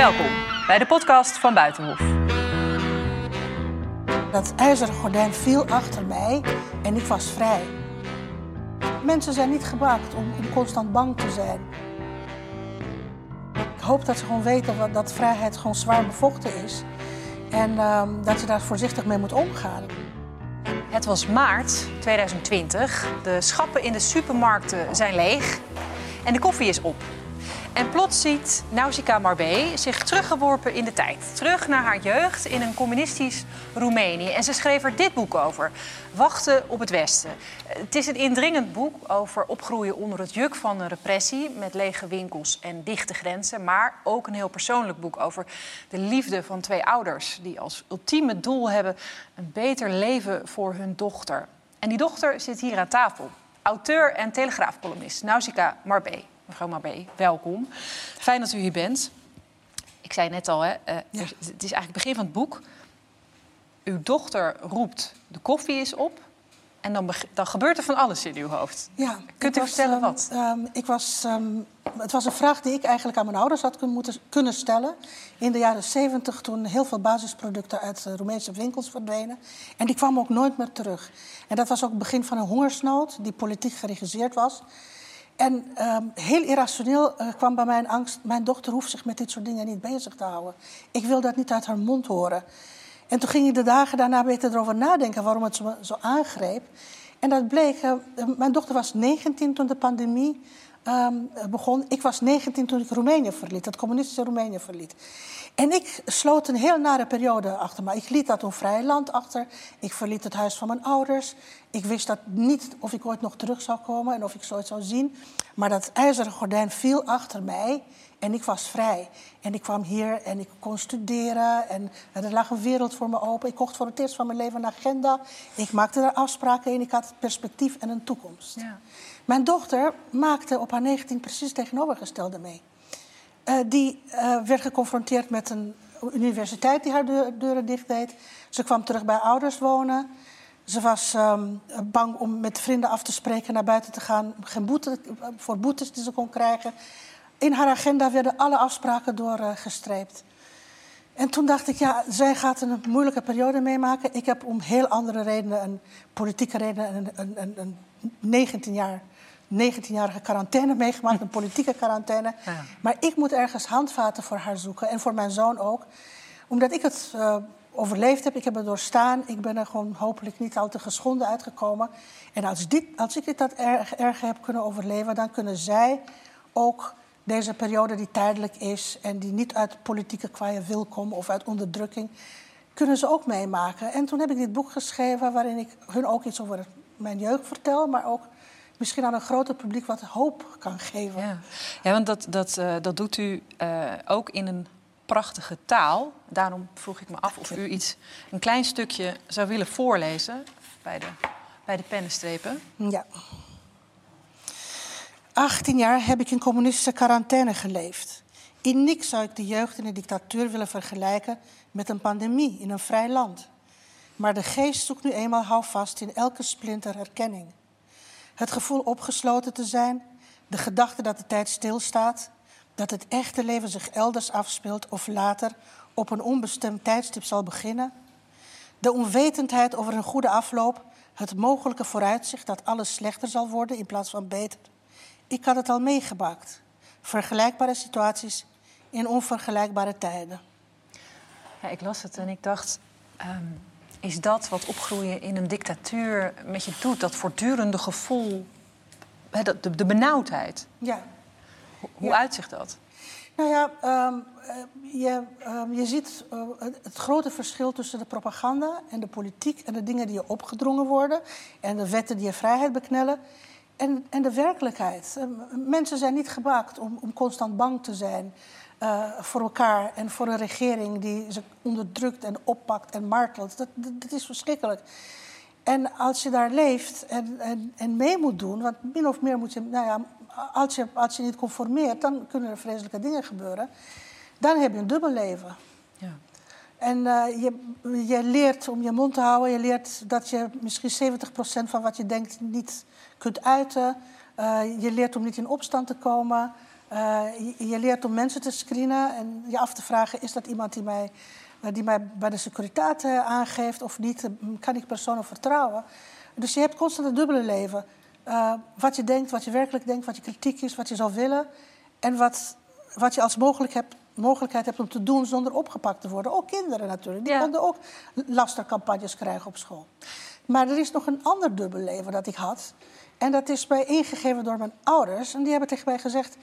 Welkom bij de podcast van Buitenhof. Dat ijzeren gordijn viel achter mij en ik was vrij. Mensen zijn niet gemaakt om, om constant bang te zijn. Ik hoop dat ze gewoon weten wat, dat vrijheid gewoon zwaar bevochten is. En ehm, dat je daar voorzichtig mee moet omgaan. Het was maart 2020. De schappen in de supermarkten zijn leeg en de koffie is op. En plots ziet Nausicaa Marbé zich teruggeworpen in de tijd. Terug naar haar jeugd in een communistisch Roemenië. En ze schreef er dit boek over. Wachten op het Westen. Het is een indringend boek over opgroeien onder het juk van de repressie... met lege winkels en dichte grenzen. Maar ook een heel persoonlijk boek over de liefde van twee ouders... die als ultieme doel hebben een beter leven voor hun dochter. En die dochter zit hier aan tafel. Auteur en telegraafcolumnist Nausicaa Marbé. Mevrouw Marbé, welkom. Fijn dat u hier bent. Ik zei net al, hè, uh, ja. het is eigenlijk het begin van het boek. Uw dochter roept, de koffie is op. En dan, dan gebeurt er van alles in uw hoofd. Ja, Kunt u was, vertellen wat? Um, ik was, um, het was een vraag die ik eigenlijk aan mijn ouders had kunnen, moeten, kunnen stellen. In de jaren zeventig, toen heel veel basisproducten uit de Roemeense winkels verdwenen. En die kwamen ook nooit meer terug. En dat was ook het begin van een hongersnood die politiek geregisseerd was. En um, heel irrationeel uh, kwam bij mij een angst... mijn dochter hoeft zich met dit soort dingen niet bezig te houden. Ik wil dat niet uit haar mond horen. En toen ging ik de dagen daarna beter erover nadenken... waarom het zo, zo aangreep. En dat bleek... Uh, mijn dochter was 19 toen de pandemie um, begon. Ik was 19 toen ik Roemenië verliet, het communistische Roemenië verliet. En ik sloot een heel nare periode achter me. Ik liet dat een vrij land achter. Ik verliet het huis van mijn ouders. Ik wist dat niet of ik ooit nog terug zou komen en of ik zoiets zou zien. Maar dat ijzeren gordijn viel achter mij en ik was vrij. En ik kwam hier en ik kon studeren en er lag een wereld voor me open. Ik kocht voor het eerst van mijn leven een agenda. Ik maakte daar afspraken in. Ik had perspectief en een toekomst. Ja. Mijn dochter maakte op haar 19 precies tegenovergestelde mee. Uh, die uh, werd geconfronteerd met een universiteit die haar de deuren dicht deed. Ze kwam terug bij ouders wonen. Ze was um, bang om met vrienden af te spreken, naar buiten te gaan. Geen boete, voor boetes die ze kon krijgen. In haar agenda werden alle afspraken doorgestreept. En toen dacht ik, ja, zij gaat een moeilijke periode meemaken. Ik heb om heel andere redenen, een politieke redenen, een, een, een 19 jaar 19-jarige quarantaine meegemaakt, een politieke quarantaine. Ja. Maar ik moet ergens handvaten voor haar zoeken en voor mijn zoon ook. Omdat ik het uh, overleefd heb, ik heb het doorstaan. Ik ben er gewoon hopelijk niet al te geschonden uitgekomen. En als, dit, als ik dit dat erg, erg heb kunnen overleven, dan kunnen zij ook deze periode die tijdelijk is en die niet uit politieke kwaaie wil komt of uit onderdrukking, kunnen ze ook meemaken. En toen heb ik dit boek geschreven waarin ik hun ook iets over mijn jeugd vertel, maar ook misschien aan een groter publiek wat hoop kan geven. Ja, ja want dat, dat, uh, dat doet u uh, ook in een prachtige taal. Daarom vroeg ik me af of u iets, een klein stukje zou willen voorlezen bij de, bij de pennenstrepen. Ja. 18 jaar heb ik in communistische quarantaine geleefd. In niks zou ik de jeugd in de dictatuur willen vergelijken met een pandemie in een vrij land. Maar de geest zoekt nu eenmaal houvast in elke splinter herkenning. Het gevoel opgesloten te zijn, de gedachte dat de tijd stilstaat, dat het echte leven zich elders afspeelt of later op een onbestemd tijdstip zal beginnen. De onwetendheid over een goede afloop, het mogelijke vooruitzicht dat alles slechter zal worden in plaats van beter. Ik had het al meegemaakt. Vergelijkbare situaties in onvergelijkbare tijden. Ja, ik las het en ik dacht. Um, is dat wat opgroeien in een dictatuur met je doet? Dat voortdurende gevoel, de, de, de benauwdheid. Ja. Hoe, ja. uitzicht dat? Nou ja, um, je, um, je ziet uh, het grote verschil tussen de propaganda en de politiek en de dingen die je opgedrongen worden en de wetten die je vrijheid beknellen en, en de werkelijkheid. Uh, mensen zijn niet gemaakt om, om constant bang te zijn. Uh, voor elkaar en voor een regering die ze onderdrukt en oppakt en martelt. Dat, dat, dat is verschrikkelijk. En als je daar leeft en, en, en, mee moet doen, want min of meer moet je, nou ja, als je, als je niet conformeert, dan kunnen er vreselijke dingen gebeuren. Dan heb je een dubbel leven. Ja. En uh, je, je leert om je mond te houden, je leert dat je misschien 70% van wat je denkt niet kunt uiten. Uh, je leert om niet in opstand te komen. Eh, je, je, leert om mensen te screenen en je af te vragen: is dat iemand die mij, uh, die mij bij de securiteit aangeeft of niet? kan ik personen vertrouwen? Dus je hebt constant een dubbele leven. wat je denkt, wat je werkelijk denkt, wat je kritiek is, wat je zou willen. En wat, wat je als mogelijk hebt, mogelijkheid hebt om te doen zonder opgepakt te worden. Ook kinderen natuurlijk. Die ja. konden ook lastercampagnes krijgen op school. Maar er is nog een ander dubbel leven dat ik had. En dat is mij ingegeven door mijn ouders. En die hebben tegen mij gezegd...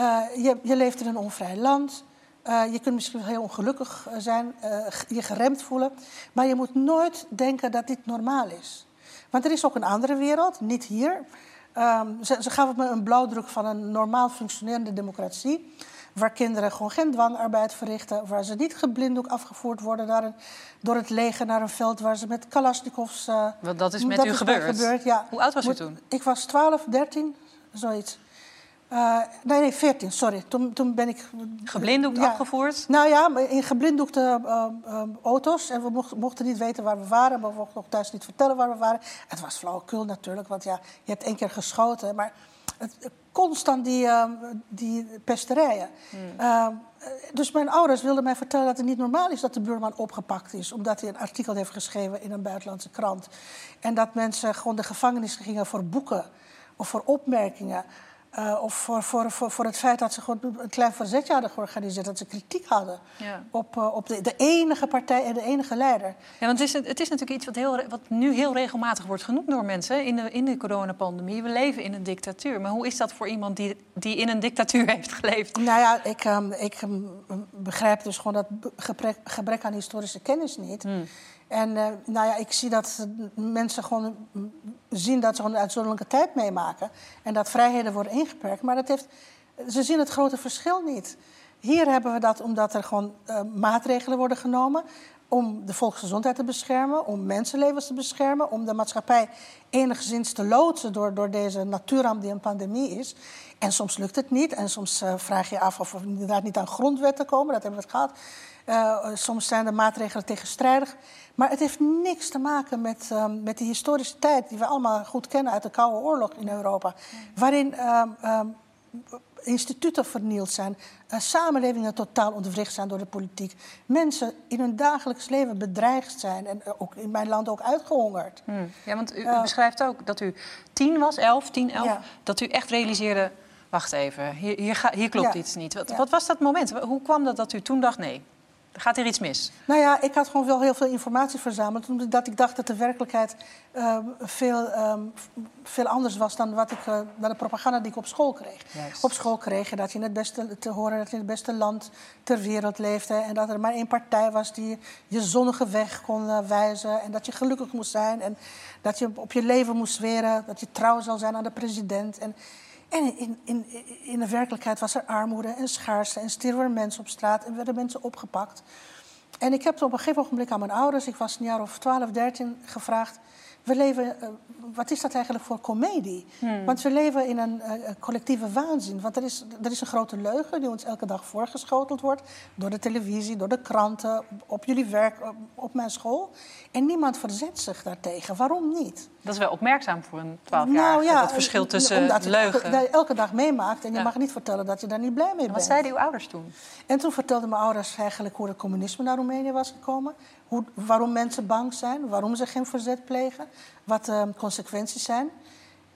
Uh, je, je, leeft in een onvrij land. Uh, je kunt misschien heel ongelukkig eh, zijn, uh, je geremd voelen. Maar je moet nooit denken dat dit normaal is. Want er is ook een andere wereld, niet hier. Um, ze, ze gaven me een blauwdruk van een normaal functionerende democratie. Waar kinderen gewoon geen dwangarbeid verrichten. Waar ze niet geblinddoek afgevoerd worden naar een, door het leger naar een veld waar ze met Kalashnikovs. Want dat is met dat u is gebeurd? gebeurd ja. Hoe oud was u toen? Ik was 12, 13, zoiets. Uh, nee, nee, 14, sorry. Toen, toen ben ik... Geblinddoekt ja, afgevoerd? Nou ja, in geblinddoekte uh, uh, auto's. En we mochten, mochten, niet weten waar we waren. Maar we mochten ook thuis niet vertellen waar we waren. Het was flauwekul natuurlijk, want ja, je hebt één keer geschoten. Maar het, constant die, die pesterijen. Hmm. Dus mijn ouders wilden mij vertellen dat het niet normaal is dat de buurman opgepakt is. Omdat hij een artikel heeft geschreven in een buitenlandse krant. En dat mensen gewoon de gevangenis gingen voor boeken of voor opmerkingen. Uh, of voor, voor, voor, voor het feit dat ze gewoon een klein verzetje hadden georganiseerd. Dat ze kritiek hadden ja. op, uh, op de, de, enige partij en de enige leider. Ja, want het is, het is natuurlijk iets wat, heel, wat nu heel regelmatig wordt genoemd door mensen in de, in de coronapandemie. We leven in een dictatuur. Maar hoe is dat voor iemand die, die in een dictatuur heeft geleefd? Nou ja, ik, um, ik um, begrijp dus gewoon dat gebrek, gebrek aan historische kennis niet. Hmm. En uh, nou ja, ik zie dat mensen gewoon zien dat ze gewoon een uitzonderlijke tijd meemaken. En dat vrijheden worden ingeperkt. Maar dat heeft, ze zien het grote verschil niet. Hier hebben we dat omdat er gewoon uh, maatregelen worden genomen om de volksgezondheid te beschermen, om mensenlevens te beschermen, om de maatschappij enigszins te loodsen door, door deze natuurramp die een pandemie is. En soms lukt het niet en soms uh, vraag je af of we inderdaad niet aan grondwetten komen, dat hebben we het gehad. Uh, soms zijn de maatregelen tegenstrijdig. Maar het heeft niks te maken met, um, met die historische tijd die we allemaal goed kennen uit de Koude Oorlog in Europa. Waarin um, um, instituten vernield zijn, uh, samenlevingen totaal ontwricht zijn door de politiek. Mensen in hun dagelijks leven bedreigd zijn en ook in mijn land ook uitgehongerd. Hmm. Ja, want u, beschrijft ook dat u tien was, elf, tien, elf, ja. dat u echt realiseerde. Wacht even, hier, hier, ga, hier klopt ja. iets niet. Wat, ja. wat was dat moment? Hoe kwam dat dat u toen dacht: nee, gaat hier iets mis? Nou ja, ik had gewoon wel heel veel informatie verzameld. Omdat ik dacht dat de werkelijkheid uh, veel, um, veel anders was dan, wat ik, uh, dan de propaganda die ik op school kreeg. Juist. Op school kreeg je dat je in het beste te horen dat je in het beste land ter wereld leefde. En dat er maar één partij was die je zonnige weg kon uh, wijzen. En dat je gelukkig moest zijn. En dat je op je leven moest zweren. Dat je trouw zou zijn aan de president. En, en in, in, in de werkelijkheid was er armoede en schaarste en stierven mensen op straat en werden mensen opgepakt. En ik heb op een gegeven ogenblik aan mijn ouders, ik was een jaar of 12, 13, gevraagd: we leven, uh, wat is dat eigenlijk voor komedie? Hmm. Want we leven in een uh, collectieve waanzin. Want er is, er is een grote leugen die ons elke dag voorgeschoteld wordt. Door de televisie, door de kranten, op jullie werk, op, op mijn school. En niemand verzet zich daartegen. Waarom niet? Dat is wel opmerkzaam voor een 12 jaar. Nou, ja, het verschil tussen omdat leugen. Dat je elke dag meemaakt en je ja. mag niet vertellen dat je daar niet blij mee bent. Wat zeiden uw ouders toen? En toen vertelden mijn ouders eigenlijk hoe het communisme naar Roemenië was gekomen. Hoe, waarom mensen bang zijn, waarom ze geen verzet plegen, wat de consequenties zijn.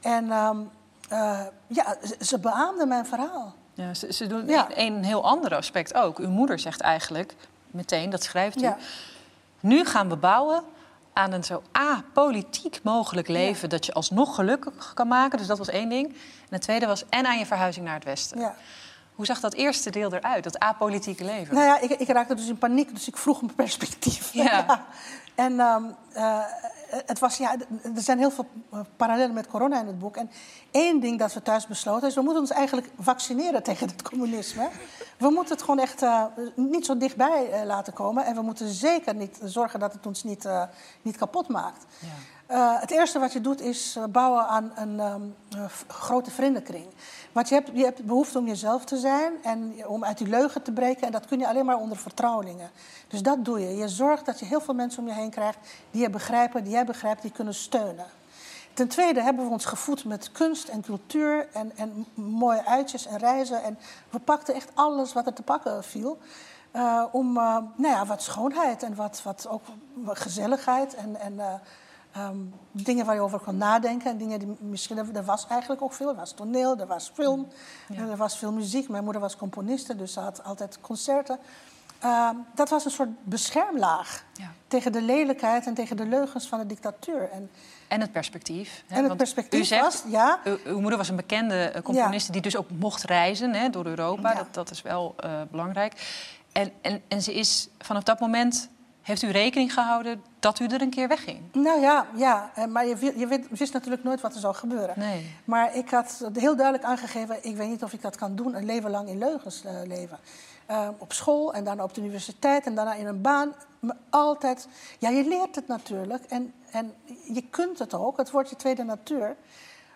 En um, uh, ja, ze beaamden mijn verhaal. Ja, ze, ze doen ja. een heel ander aspect ook. Uw moeder zegt eigenlijk meteen, dat schrijft u... Ja. Nu gaan we bouwen aan een zo apolitiek mogelijk leven... Ja. dat je alsnog gelukkig kan maken. Dus dat was één ding. En het tweede was en aan je verhuizing naar het westen. Ja. Hoe zag dat eerste deel eruit, dat apolitieke leven? Nou ja, ik, ik raakte dus in paniek, dus ik vroeg een perspectief. Ja. ja. En um, uh, het was, ja, er zijn heel veel parallellen met corona in het boek. En één ding dat we thuis besloten is... we moeten ons eigenlijk vaccineren tegen het communisme. We moeten het gewoon echt uh, niet zo dichtbij uh, laten komen. En we moeten zeker niet zorgen dat het ons niet, niet kapot maakt. Ja. Uh, het eerste wat je doet is bouwen aan een um, grote vriendenkring. Want je hebt, je hebt behoefte om jezelf te zijn en om uit die leugen te breken. En dat kun je alleen maar onder vertrouwelingen. Dus dat doe je. Je zorgt dat je heel veel mensen om je heen krijgt die je begrijpen, die jij begrijpt, die kunnen steunen. Ten tweede hebben we ons gevoed met kunst en cultuur en, en mooie uitjes en reizen. En we pakten echt alles wat er te pakken viel. Om nou ja, wat schoonheid en wat, wat ook gezelligheid en, en um, dingen waar je over kon nadenken. En dingen die misschien, er was eigenlijk ook veel. Er was toneel, er was film, ja. er was veel muziek. Mijn moeder was componiste, dus ze had altijd concerten. Uh, dat was een soort beschermlaag ja. tegen de lelijkheid en tegen de leugens van de dictatuur. En, en het perspectief. Hè? En het perspectief u zegt, was, ja. U, uw moeder was een bekende componiste ja. die dus ook mocht reizen hè, door Europa. Dat, dat, is wel uh, belangrijk. En, en, en ze is vanaf dat moment heeft u rekening gehouden dat u er een keer wegging? Nou ja, ja maar je, je wist natuurlijk nooit wat er zou gebeuren. Nee. Maar ik had heel duidelijk aangegeven... ik weet niet of ik dat kan doen, een leven lang in leugens uh, leven. Uh, op school en daarna op de universiteit en daarna in een baan. Maar altijd... Ja, je leert het natuurlijk en, en je kunt het ook. Het wordt je tweede natuur.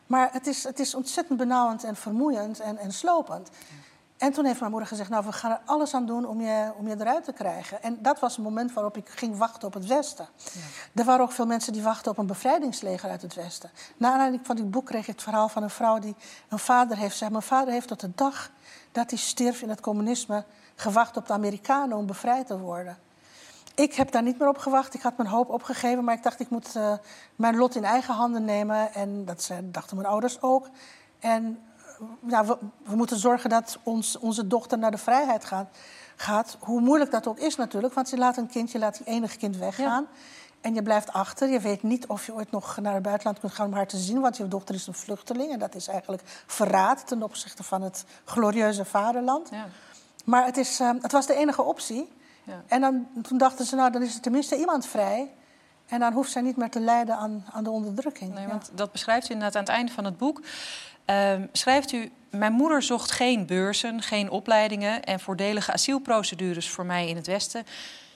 Maar het is, het is ontzettend benauwend en vermoeiend en, en slopend. Ja. En toen heeft mijn moeder gezegd, nou, we gaan er alles aan doen om je, om je eruit te krijgen. En dat was het moment waarop ik ging wachten op het Westen. Ja. Er waren ook veel mensen die wachten op een bevrijdingsleger uit het Westen. Na aanleiding van dit boek kreeg ik het verhaal van een vrouw die een vader heeft. Zei, mijn vader heeft tot de dag dat hij stierf in het communisme... gewacht op de Amerikanen om bevrijd te worden. Ik heb daar niet meer op gewacht. Ik had mijn hoop opgegeven, maar ik dacht ik moet uh, mijn lot in eigen handen nemen. En dat dachten mijn ouders ook. En ja, we, we, moeten zorgen dat ons, onze dochter naar de vrijheid gaat, gaat. Hoe moeilijk dat ook is natuurlijk, want je laat een kind, je laat die enige kind weggaan. En je blijft achter. Je weet niet of je ooit nog naar het buitenland kunt gaan om haar te zien. Want je dochter is een vluchteling. En dat is eigenlijk verraad ten opzichte van het glorieuze vaderland. Ja. Maar het, is, uh, het was de enige optie. Ja. En dan, toen dachten ze, nou, dan is er tenminste iemand vrij. En dan hoeft zij niet meer te lijden aan, aan de onderdrukking. Nee, want dat beschrijft u inderdaad aan het einde van het boek. Uh, schrijft u: Mijn moeder zocht geen beurzen, geen opleidingen en voordelige asielprocedures voor mij in het Westen.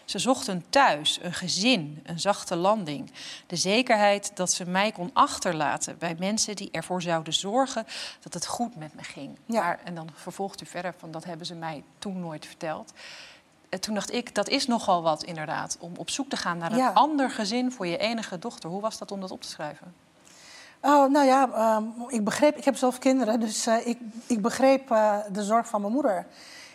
Ze zocht een thuis, een gezin, een zachte landing. De zekerheid dat ze mij kon achterlaten bij mensen die ervoor zouden zorgen dat het goed met me ging. Ja. Maar, en dan vervolgt u verder van dat hebben ze mij toen nooit verteld. En toen dacht ik, dat is nogal wat inderdaad, om op zoek te gaan naar een ja. ander gezin voor je enige dochter. Hoe was dat om dat op te schrijven? Oh, nou ja, uh, ik begreep, ik heb zelf kinderen, dus uh, ik, ik begreep uh, de zorg van mijn moeder.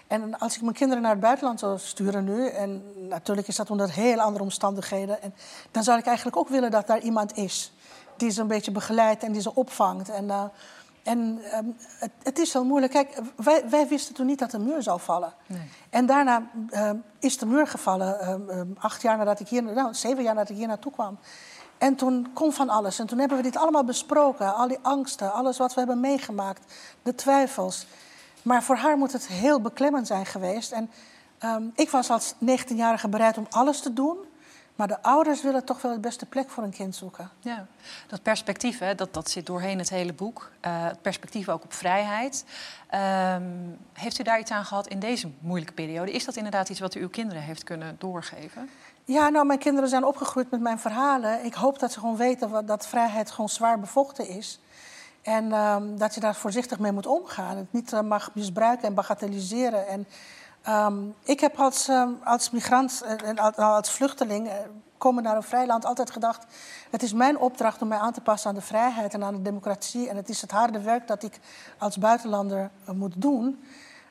En als ik mijn kinderen naar het buitenland zou sturen nu, en natuurlijk is dat onder heel andere omstandigheden, en dan zou ik eigenlijk ook willen dat daar iemand is die ze een beetje begeleidt en die ze opvangt. En, uh, en um, het, het, is wel moeilijk. Kijk, wij, wij, wisten toen niet dat de muur zou vallen. Nee. En daarna uh, is de muur gevallen, acht jaar nadat ik hier, nou, zeven jaar nadat ik hier naartoe kwam. En toen kon van alles. En toen hebben we dit allemaal besproken. Al die angsten, alles wat we hebben meegemaakt, de twijfels. Maar voor haar moet het heel beklemmend zijn geweest. En um, ik was als 19-jarige bereid om alles te doen. Maar de ouders willen toch wel de beste plek voor een kind zoeken. Ja, dat perspectief, hè, dat, dat zit doorheen het hele boek. Uh, het perspectief ook op vrijheid. Um, heeft u daar iets aan gehad in deze moeilijke periode? Is dat inderdaad iets wat u uw kinderen heeft kunnen doorgeven? Ja, nou, mijn kinderen zijn opgegroeid met mijn verhalen. Ik hoop dat ze gewoon weten dat vrijheid gewoon zwaar bevochten is. En um, dat je daar voorzichtig mee moet omgaan. Het niet uh, mag misbruiken en bagatelliseren. En um, ik heb als, um, als migrant en als, als vluchteling, uh, komen naar een vrij land, altijd gedacht... het is mijn opdracht om mij aan te passen aan de vrijheid en aan de democratie. En het is het harde werk dat ik als buitenlander moet doen...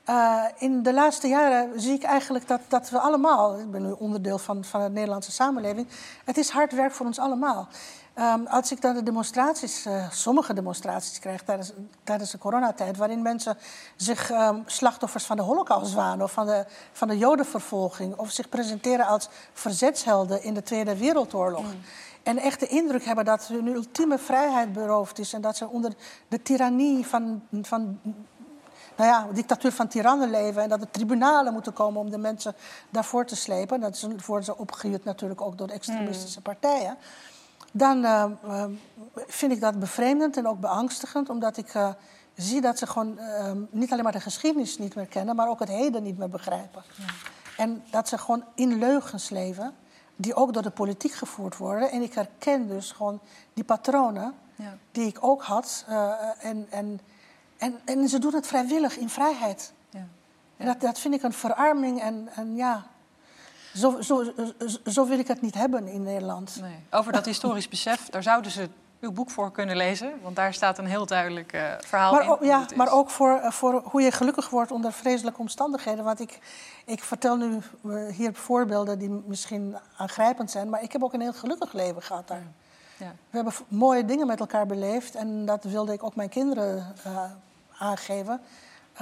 Uh, in de laatste jaren zie ik eigenlijk dat, dat we allemaal, ik ben nu onderdeel van, van de Nederlandse samenleving, het is hard werk voor ons allemaal. Um, als ik dan de demonstraties, uh, sommige demonstraties krijg tijdens, tijdens de coronatijd, waarin mensen zich um, slachtoffers van de holocaust waren of van de, van de jodenvervolging, of zich presenteren als verzetshelden in de Tweede Wereldoorlog. Mm. En echt de indruk hebben dat hun ultieme vrijheid beroofd is en dat ze onder de tirannie van, van nou ja, dictatuur van tirannen leven en dat er tribunalen moeten komen om de mensen daarvoor te slepen. Dat worden ze opgehuurd natuurlijk ook door de extremistische hmm. partijen. Dan uh, uh, vind ik dat bevreemdend en ook beangstigend, omdat ik uh, zie dat ze gewoon niet alleen maar de geschiedenis niet meer kennen, maar ook het heden niet meer begrijpen. Ja. En dat ze gewoon in leugens leven, die ook door de politiek gevoerd worden. En ik herken dus gewoon die patronen ja. die ik ook had. en, en en, en ze doen het vrijwillig, in vrijheid. Ja. En dat, dat vind ik een verarming. En, en ja, zo, zo, zo wil ik het niet hebben in Nederland. Nee. Over dat historisch besef, daar zouden ze uw boek voor kunnen lezen. Want daar staat een heel duidelijk uh, verhaal maar, in. Ook, ja, maar ook voor, uh, voor hoe je gelukkig wordt onder vreselijke omstandigheden. Want ik, ik vertel nu uh, hier voorbeelden die misschien aangrijpend zijn. Maar ik heb ook een heel gelukkig leven gehad daar. Ja. We hebben mooie dingen met elkaar beleefd. En dat wilde ik ook mijn kinderen aangeven.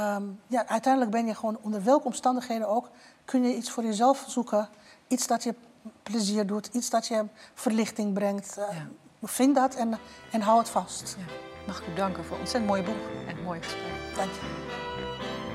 Um, ja, uiteindelijk ben je gewoon onder welke omstandigheden ook... kun je iets voor jezelf zoeken. Iets dat je plezier doet. Iets dat je verlichting brengt. Ja. Vind dat en, en hou het vast. Ja. Mag ik u danken voor een ontzettend mooi boek en een mooi gesprek. Dank je.